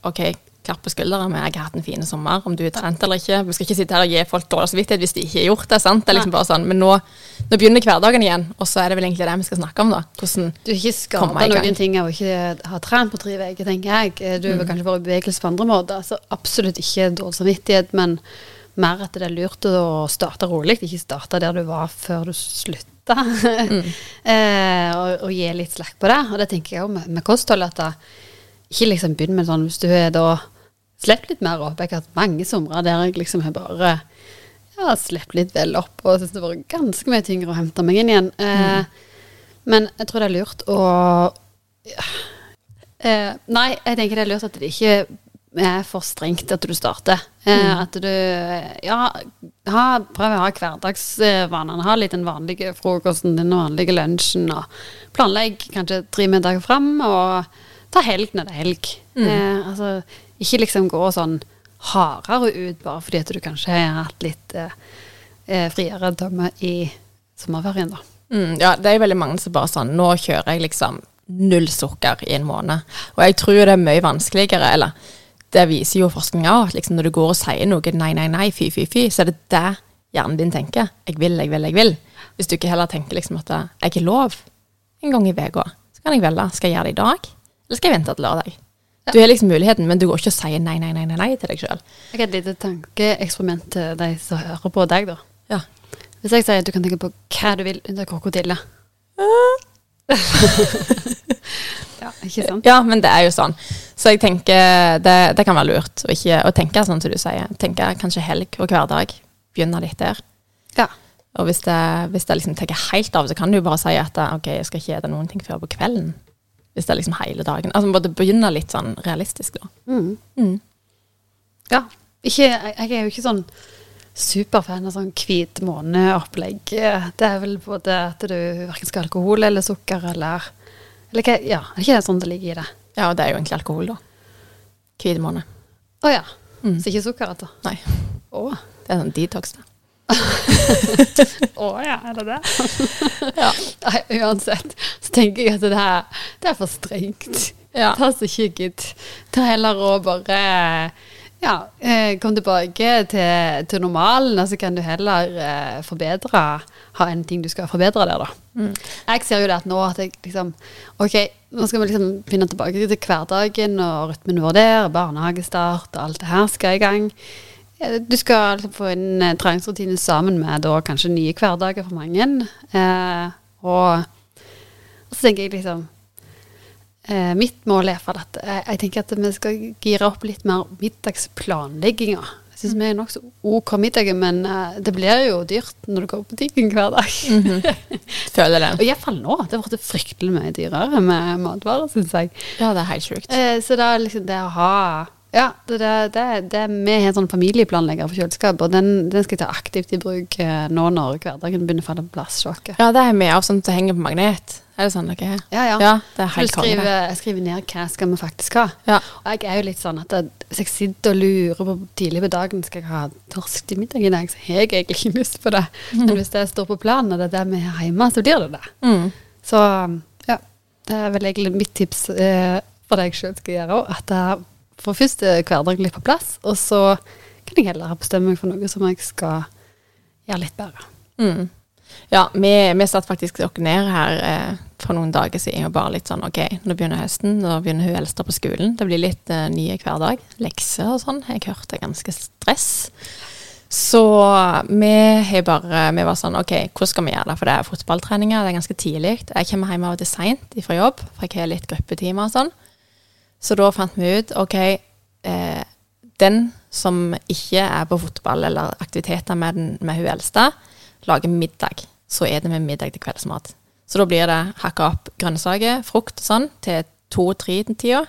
OK, klapp på skuldra med 'jeg har hatt en fin sommer', om du er trent eller ikke. Vi skal ikke sitte her og gi folk dårlig samvittighet hvis de ikke har gjort det. sant? Det er liksom bare sånn, Men nå, nå, begynner hverdagen igjen, og så er det vel egentlig det vi skal snakke om. da. Hvordan Du har ikke skada noen ting av å ikke ha trent på tre uker, tenker jeg. Du er mm. kanskje vært i bevegelse på andre måter. så Absolutt ikke dårlig samvittighet, men mer at det er lurt å starte rolig, ikke starte der du var før du slutta. Mm. eh, og, og, gi litt slakk på det. Og det tenker jeg òg med, med kosthold. at da, ikke liksom begynn med sånn hvis du er da Slipp litt mer opp. Jeg har hatt mange somre der jeg liksom har bare ja, sluppet litt vel opp og syns det har vært ganske mye tyngre å hente meg inn igjen. Eh, Men jeg tror det er lurt å eh, Nei, jeg tenker det er lurt at det ikke er for strengt at du starter. Eh, At du Ja, ha, prøv å ha hverdagsvanene. Ha litt den vanlige frokosten, den vanlige lunsjen, og planlegg kanskje tre middager fram, og ta helg når det er helg. Eh, altså, ikke liksom gå sånn hardere ut bare fordi at du kanskje har hatt litt eh, eh, friere dømme i sommerferien, da. Mm, ja, det er veldig mange som bare sånn Nå kjører jeg liksom null sukker i en måned. Og jeg tror det er mye vanskeligere, eller det viser jo forskninga òg, at liksom når du går og sier noe nei, nei, nei, fy, fy, fy, så er det det hjernen din tenker. Jeg vil, jeg vil, jeg vil. Hvis du ikke heller tenker liksom at jeg er lov en gang i uka, så kan jeg velge. Skal jeg gjøre det i dag, eller skal jeg vente til lørdag? Du har liksom muligheten, men du går ikke og sier nei, nei, nei, nei, nei til deg sjøl. Jeg har et lite tankeeksperiment til de som hører på deg, da. Ja. Hvis jeg sier at du kan tenke på hva du vil under krokodille Ja, ikke sant? ja, men det er jo sånn. Så jeg tenker det, det kan være lurt å, ikke, å tenke sånn som du sier. Tenke kanskje helg og hverdag. Begynne litt der. Ja. Og hvis det, hvis det liksom tar helt av, så kan du bare si at ok, jeg skal ikke spise noen ting før på kvelden. Hvis det er liksom hele dagen. Altså bare begynne litt sånn realistisk, da. Mm. Mm. ja. Ikke, jeg, jeg er jo ikke sånn superfan av sånn hvit måne-opplegg. Det er vel både at du verken skal ha alkohol eller sukker eller Eller hva Ja, er det ikke sånn det ligger i det? Ja, og det er jo egentlig alkohol, da. Hvit måne. Å ja. Mm. Så ikke sukker, altså? Nei, Å. det er sånn detox, det. Å ja, er det det? ja. Nei, uansett så tenker jeg at det er, det er for strengt. Ja. Ta så kikket. Ta heller og bare ja, eh, kom tilbake til, til normalen, og så kan du heller eh, forbedre Ha en ting du skal forbedre der, da. Mm. Jeg ser jo det at nå at jeg liksom Ok, nå skal vi liksom finne tilbake til hverdagen og rytmen vår der, barnehagestart og alt det her skal i gang. Eh, Du skal liksom få en treningsrutiner treningsrutine sammen med da kanskje nye hverdager for mange. Eh, og, og så tenker jeg liksom eh, Mitt mål er for at jeg, jeg tenker at vi skal gire opp litt mer middagsplanlegginga. Jeg syns vi er nokså OK middager, men eh, det blir jo dyrt når du går på butikken hver dag. Føler det. Og iallfall nå. Det har blitt fryktelig mye dyrere med matvarer, syns jeg. Ja, det er helt sjukt. Eh, så det er liksom det å ha Ja, det, det, det, Vi har en sånn familieplanlegger for kjøleskap, og den, den skal jeg ta aktivt i bruk eh, nå når hverdagen begynner å falle på plass. Sjokket. Ja, det er vi òg, sånn som henger på magnet. Er det sånn dere har? Ja, ja. Ja, det er helt skriver, jeg skriver ned hva skal vi faktisk ha. Ja. Og jeg er jo litt sånn at hvis jeg sitter og lurer på tidlig på dagen skal jeg ha torsk til middag i dag, så har jeg egentlig ikke lyst på det. Men hvis det står på planen, og det er det vi har hjemme, så blir det det. Mm. Så ja, det er vel egentlig mitt tips eh, for det jeg sjøl skal gjøre òg. At får først er hverdagen litt på plass, og så kan jeg heller bestemme meg for noe som jeg skal gjøre litt bedre. Mm. Ja, vi, vi satt faktisk dere ned her eh, for noen dager siden og bare litt sånn OK, nå begynner høsten, nå begynner hun eldste på skolen. Det blir litt eh, nye hverdag. Lekser og sånn. Jeg hørte er ganske stress. Så vi har bare Vi var sånn OK, hvordan skal vi gjøre det? For det er fotballtreninger, det er ganske tidlig. Jeg kommer hjem av og til seint fra jobb, for jeg har litt gruppetimer og sånn. Så da fant vi ut OK, eh, den som ikke er på fotball eller aktiviteter med, den, med hun eldste, lager middag. Så er det med middag til kveldsmat. Så da blir det hakka opp grønnsaker, frukt og sånn til to-tre-tida.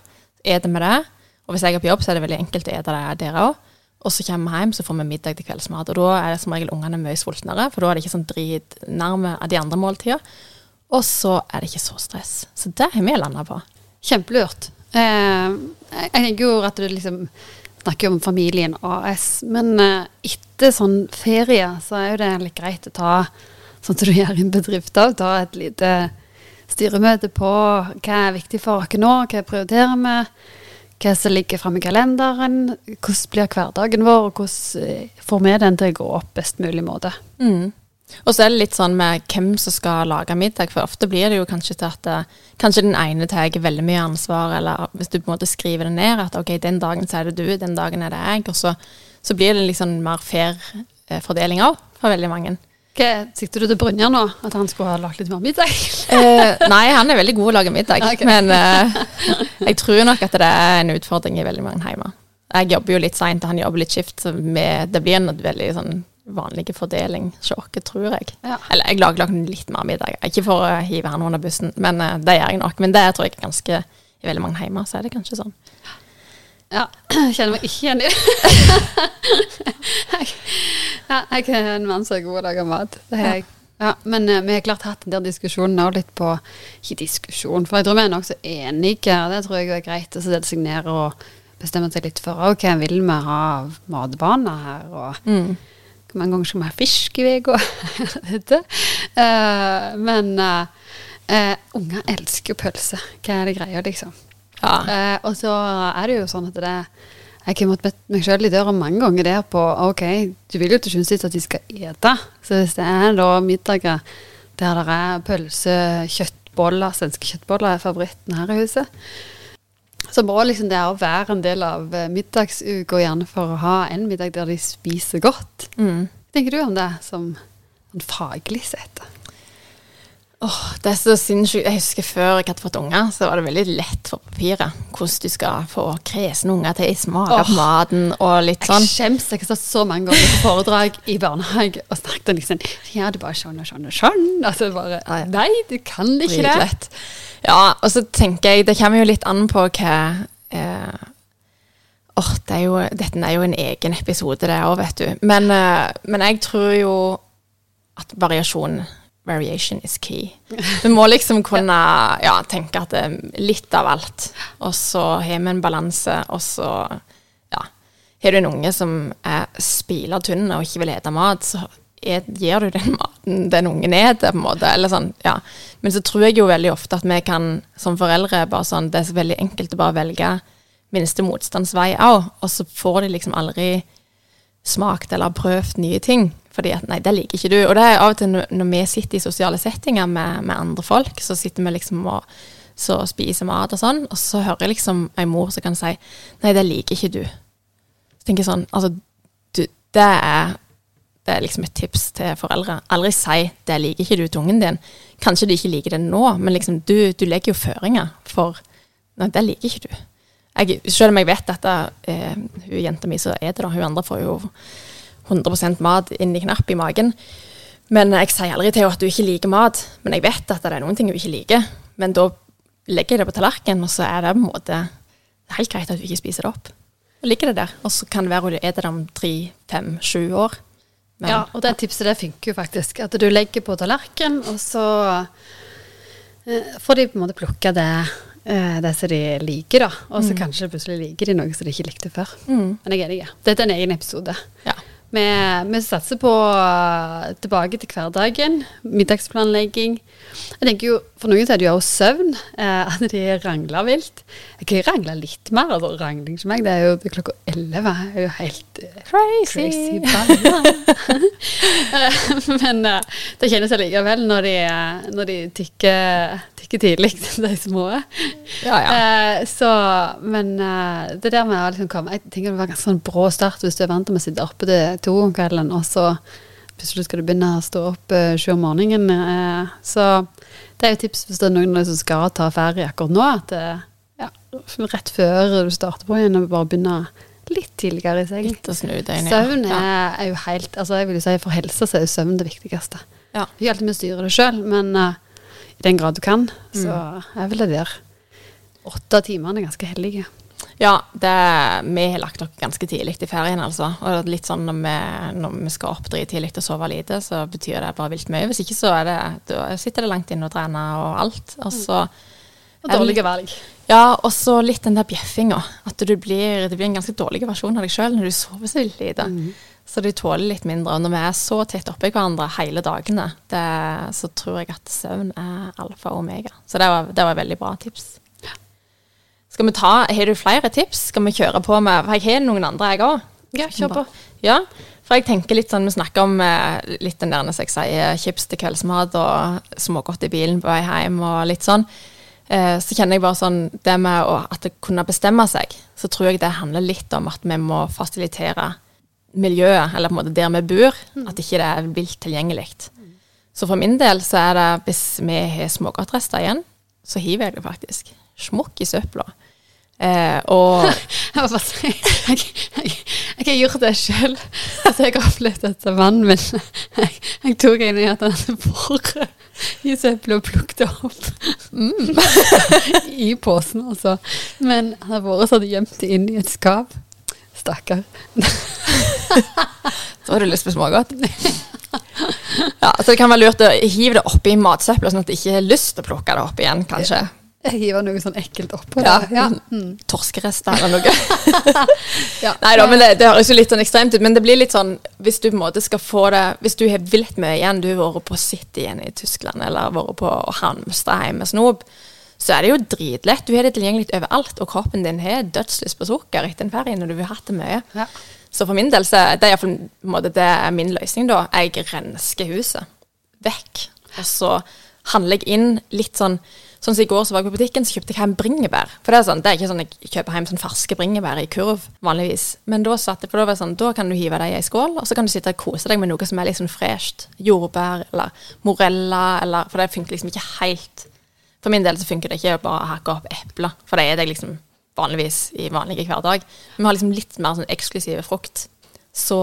Er det med det. Og hvis jeg er på jobb, så er det veldig enkelt å ete det dere òg. Og så kommer vi hjem, så får vi middag til kveldsmat. Og da er det som regel ungene mye sultnere, for da er det ikke sånn dritnærme av de andre måltida. Og så er det ikke så stress. Så det har vi landa på. Kjempelurt. Eh, jeg tenker jo at du liksom snakker om familien AS, men eh, etter sånn ferie så er jo det litt greit å ta, sånn som du gjør i en bedrift òg, ta et lite styremøte på hva er viktig for oss nå, hva prioriterer vi, hva som ligger framme i kalenderen, hvordan blir hverdagen vår, og hvordan eh, får vi den til å gå opp best mulig måte. Mm. Og så er det litt sånn med hvem som skal lage middag, for ofte blir det jo kanskje til at eh, kanskje den ene tar veldig mye ansvar, eller hvis du på en måte skriver det ned, at ok, den dagen så er det du, den dagen er det jeg, og så, så blir det liksom mer fair eh, fordeling òg, for veldig mange. Hva, sikter du til Brynjar nå, at han skulle ha lagt litt mer middag? Eh, nei, han er veldig god å lage middag, okay. men eh, jeg tror nok at det er en utfordring i veldig mange hjemme. Jeg jobber jo litt seint, og han jobber litt skift, så det blir en veldig sånn vanlig fordeling oss, tror jeg. Ja. Eller jeg lager nok litt mer middag. Ikke for å hive han under bussen, men uh, det gjør jeg nok. Men det tror jeg ganske I veldig mange hjemmer så er det kanskje sånn. Ja, jeg kjenner meg ikke igjen i det. ja, jeg er en mann som er god til å lage mat. Det er jeg. Ja, men uh, vi har klart hatt den der diskusjonen òg litt på Ikke diskusjon, for jeg tror vi er nokså enige, og det tror jeg er greit. å designere og bestemme seg litt for ok, vil vi ha matbaner her, og Mm. Mange ganger skal vi ha fisk i uka? Dette. Eh, men uh, unger elsker jo pølse. Hva er det greia, liksom? Ja. Og så er det jo sånn at det Jeg har måttet meg sjøl i døra mange ganger der på OK, du vil jo til sjuende og sist at de skal ete. Så hvis det er da middager der det er pølse, kjøttboller, svenske kjøttboller er favoritten her i huset, så må liksom det å være en del av eh, middagsuka, gjerne for å ha en middag der de spiser godt. Mm. Hva tenker du om det som en faglig sett? Åh, det er så sinnssykt. Jeg husker før jeg hadde fått unger, så var det veldig lett for papiret hvordan du skal få kresne unger til å smake oh, på maten og litt Jeg sånn. Jeg har stått så mange ganger på foredrag i barnehage og snakket om liksom Ja, er bare sånn og sånn og sånn. Altså bare. Nei, du kan ikke det. Ja, og så tenker jeg Det kommer jo litt an på hva eh, Åh, det er jo, dette er jo en egen episode, det òg, vet du. Men, eh, men jeg tror jo at variasjon Variation is key. Du må liksom kunne ja, tenke at det er litt av alt. Og så har vi en balanse, og så ja. Har du en unge som er spila tynn og ikke vil ete mat, så er, gir du den maten den ungen er til, på en måte. Eller sånn, ja. Men så tror jeg jo veldig ofte at vi kan som foreldre bare sånn, Det er så veldig enkelt å bare velge minste motstands vei òg, og så får de liksom aldri smakt eller prøvd nye ting. Fordi at nei, det liker ikke du. Og det er av og til når vi sitter i sosiale settinger med, med andre folk, så sitter vi liksom og så spiser mat og sånn, og så hører jeg liksom ei mor som kan si nei, det liker ikke du. Så tenker jeg sånn, altså, det er det er liksom et tips til foreldre. Aldri si 'det liker ikke du til ungen din'. Kanskje de ikke liker det nå, men liksom du, du legger jo føringer for 'nei, det liker ikke du'. Jeg, selv om jeg vet dette, eh, hun jenta mi som er det, da, hun andre får jo 100% mat inn i knapp i magen. Men jeg sier aldri til henne at du ikke liker mat. Men jeg vet at det er noen ting hun ikke liker. Men da legger jeg det på tallerkenen, og så er det på en måte helt greit at du ikke spiser det opp. Og ligger det der. Og så kan det være hun spiser det om tre, fem, sju år. Men, Ja, og det tipset det funker jo faktisk. At du legger på tallerken, og så eh, får de på en måte plukke det, eh, det som de liker, da. Og så kanskje plutselig liker de noe som de ikke likte før. Mm. Men jeg er enig. Dette er en egen episode. Ja. Vi, vi satser på eh, tilbake til hverdagen, middagsplanlegging. Jeg tenker jo, For noen så er det jo også søvn, eh, at de rangler vilt. Jeg kan rangle litt mer. altså Rangling for meg, det er jo det er klokka elleve. er jo helt eh, Crazy! crazy Men eh, det kjennes allikevel når de, eh, når de tikker, tikker tidlig, de små. Ja, ja. Eh, så, men det der med å liksom komme Jeg tenker det var ganske sånn brå start hvis du er vant til å sitte oppe til to om kvelden, og så plutselig skal du begynne å stå opp eh, sju om morgenen. eh, så det er jo tips hvis det er noen som skal ta ferie akkurat nå, at eh, ja, rett før du starter på igjen, bare begynne litt tidligere i seng. Søvn ja. er, er jo helt altså jeg vil jo si For helsa så er jo søvn det viktigste. Ja. Ikke alltid med å styre det sjøl, men uh, i den grad du kan, så er vel det der åtte timene ganske hellige. Ja, det, vi har lagt oss ganske tidlig i ferien, altså. Og litt sånn når vi, når vi skal opp drittidlig og sove lite, så betyr det bare vilt mye. Hvis ikke så det, sitter det langt inne og trener og alt. Og så Og dårlige valg. Ja, og så litt den der bjeffinga. At du blir, det blir en ganske dårlig versjon av deg sjøl når du sover så lite. lite. Så du tåler litt mindre. Og når vi er så tett oppi hverandre hele dagene, det, så tror jeg at søvn er alfa og omega. Så det var, det var veldig bra tips. Skal vi ta, Har du flere tips? Skal vi kjøre på med For jeg har noen andre, jeg òg. Ja, kjør på. Ja, for jeg tenker litt sånn, Vi snakker om eh, litt den der jeg sier, chips til kveldsmat og smågodt i bilen på vei hjem og litt sånn. Eh, så kjenner jeg bare sånn Det med å at det kunne bestemme seg, så tror jeg det handler litt om at vi må fasilitere miljøet, eller på en måte der vi bor, at ikke det er vilt tilgjengelig. Så for min del så er det, hvis vi har smågodtrester igjen, så hiver jeg det faktisk. Smukk i søpla. Eh, og Jeg, bare si, jeg, jeg, jeg har gjort det sjøl. Altså, jeg har opplevd at mannen min Jeg, jeg tok en i at han hadde vært i søpla og plukket det opp i posen, altså. Men han har vært sånn gjemt det inn i et skap. Stakkar. så har du lyst på smågodt. Ja, så det kan være lurt å hive det oppi matsøpla, sånn at du ikke har lyst til å plukke det opp igjen, kanskje. Jeg hiver noe sånn ekkelt oppå Ja, det. Ja. Mm. Torskerester eller noe. Ja. Nei da, men det, det høres jo litt sånn ekstremt ut. Men det blir litt sånn hvis du på en måte skal få det Hvis du har vilt mye igjen, du har vært på City igjen i Tyskland, eller vært på Hamstad med snop, så er det jo dritlett. Du har det tilgjengelig overalt, og kroppen din har dødslyst på sukker etter en ferie når du har hatt det mye. Ja. Så for min del så det er iallfall på en måte, det er min løsning, da. Jeg rensker huset vekk. Og så handler jeg inn litt sånn Sånn som I går så var jeg på butikken, så kjøpte jeg hjem bringebær. For Det er sånn, det er ikke sånn jeg kjøper hjem sånn ferske bringebær i kurv vanligvis. Men da satt jeg, for det sånn, da kan du hive dem i ei skål, og så kan du sitte og kose deg med noe som er sånn fresht. Jordbær eller morella, eller For det funker liksom ikke helt For min del så funker det ikke å bare hakke opp epler, for det er det liksom vanligvis i vanlige hverdag. Vi har liksom litt mer sånn eksklusive frukt. Så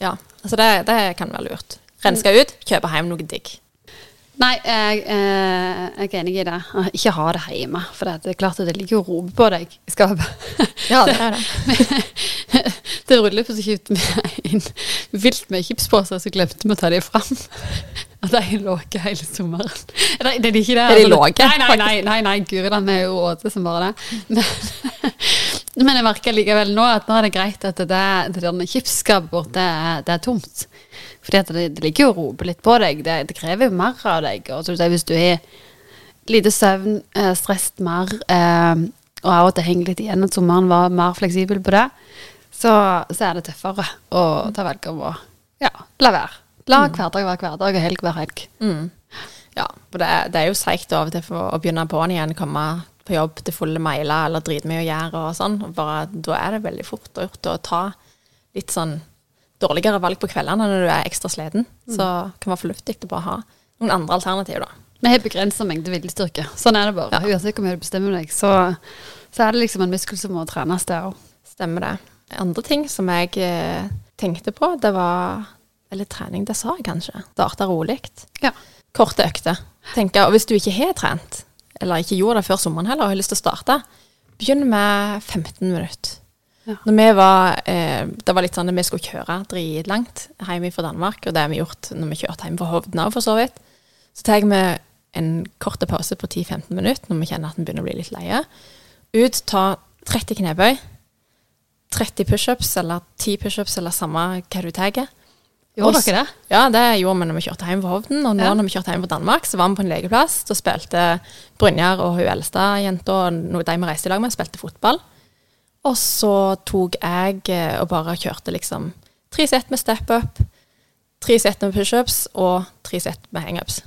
ja, altså det, det kan være lurt. Renske ut, kjøpe hjem noe digg. Nei, jeg, eh, jeg er enig i det. Ikke ha det hjemme. For det er klart at det ligger og roper på deg i skapet. Ja, det er det. det bryllupet så kjøpte vi inn vilt med chipsposer, så glemte vi å ta dem fram. Og de lå ikke hele sommeren. Nei, det er ikke det. Er de altså. låge, Nei, nei, nei, nei, nei guri land, vi er jo åte som bare det. Men, men jeg merker likevel nå at nå er det greit at det, der- det der chipsskapet vårt, det, det er tomt. Fordi det, det ligger jo og roper litt på deg. Det, det krever jo mer av deg. Og så hvis du har lite søvn, eh, stresset mer, eh, og av og til henger litt igjen at sommeren var mer fleksibel på det, så, så er det tøffere å ta valg om å ja, la være. La hverdag være hverdag, og helg være helg. Mm. Ja, for det det er jo seigt av og til for å begynne på'n igjen, komme på jobb til fulle mailer eller dritmye å gjøre og sånn. Bare, da er det veldig fort gjort å ta litt sånn dårligere valg på kveldene når du er ekstra sliten. Så det kan være fornuftig å bare ha noen andre alternativer, da. Vi har begrensa mengde viljestyrke. Sånn er det bare. Ja. Uansett hvor mye du bestemmer deg, så, så er det liksom en muskel som må trenes, det òg. Stemmer det. Andre ting som jeg eh, tenkte på, det var Eller trening, det sa jeg kanskje. Starte rolig. Ja. Korte økter. Tenker, og hvis du ikke har trent, eller ikke gjorde det før sommeren heller, og har lyst til å starte, begynn med 15 minutter. Ja. Når vi var, eh, det var litt sånn at vi skulle kjøre dritlangt hjem fra Danmark, og det har vi gjort når vi kjørte hjem fra Hovden òg, for så vidt. Så tar vi en kort pause på 10-15 minutter når vi kjenner at vi begynner å bli litt leie. Ut, ta 30 knebøy, 30 pushups eller 10 pushups eller samme hva du tar. Gjorde dere det? Ja, det gjorde vi når vi kjørte hjem fra Hovden. Og nå Ja. når vi kjørte hjem fra Danmark, så var vi på en lekeplass. Da spilte Brynjar og hun eldste jenta, de vi reiste i lag med, spilte fotball. Og så tok jeg eh, og bare kjørte liksom tre sett med step up, tre sett med pushups og tre sett med hangups.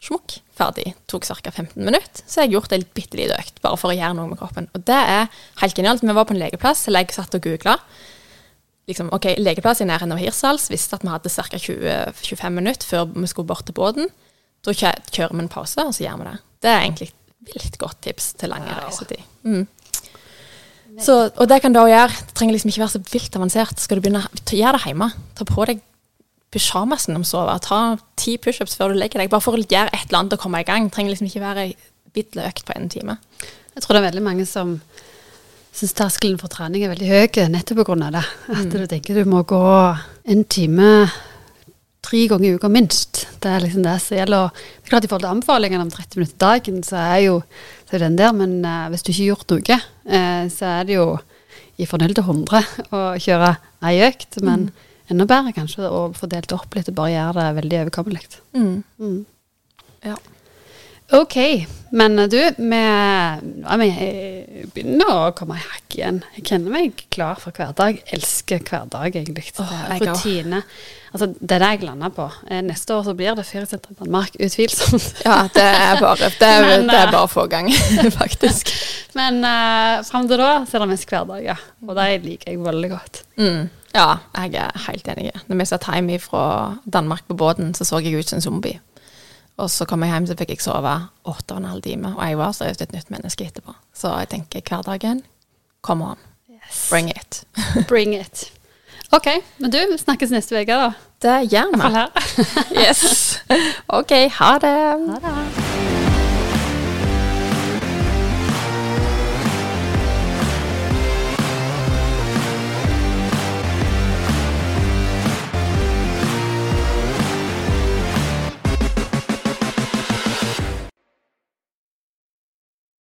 Smukk, ferdig. Tok ca. 15 minutter. Så jeg gjort ei bitte lita økt, bare for å gjøre noe med kroppen. Og det er helt genialt. Vi var på en legeplass, eller jeg satt og googla liksom, ok, Legeplass i nærheten av Hirsals. Visste at vi hadde ca. 20-25 minutter før vi skulle bort til båten. Da kjører vi en pause, og så gjør vi det. Det er egentlig et vilt godt tips til lange Wow. reisetid. Mm. Så, og det kan du også gjøre. Det trenger liksom ikke være så vilt avansert. Skal du begynne, Gjør det hjemme. Ta på deg pysjamasen om sover. Ta ti pushups før du legger deg. Bare for å gjøre et eller annet og komme i gang. Det trenger liksom ikke være ei økt på en time. Jeg tror det er veldig mange som syns terskelen for trening er veldig høy nettopp pga. det. At du tenker du må gå en time tre ganger i uka minst. Det er liksom det som gjelder. Og Det er klart I forhold til anbefalingene om 30 minutter dagen, så er jo så er den der. Men uh, hvis du ikke har gjort noe, uh, så er det jo i fornøyd til 100 å kjøre ei økt. Men enda bedre kanskje å få delt opp litt og bare gjøre det veldig overkommelig. Mm. Mm. Ja. Ok, men du, vi, ja, vi eh, begynner å komme i hakk igjen. Jeg kjenner meg klar for hverdag. Elsker hverdag, egentlig. Åh. Rutine. Altså, det er det jeg lander på. Eh, Neste år så blir det feriesenter Danmark, utvilsomt. Ja, det er bare, det er, Men, det er eh, bare få ganger, gang, faktisk. Men uh, fram til da så er det mest hverdag, ja. Og det liker jeg veldig godt. Mm. Ja, jeg er helt enig. Når vi satt hjemme fra Danmark på båten, så så jeg ut som en zombie. Og så kom jeg hjem, så fikk jeg sove åtte og en halv time. Og jeg var seriøst et nytt menneske etterpå. Så jeg tenker hverdagen Come on. Yes. Bring it. Bring it. OK. Men du, vi snakkes neste uke, da. Det gjør vi. Iallfall her. yes. OK. Ha det. Ha det.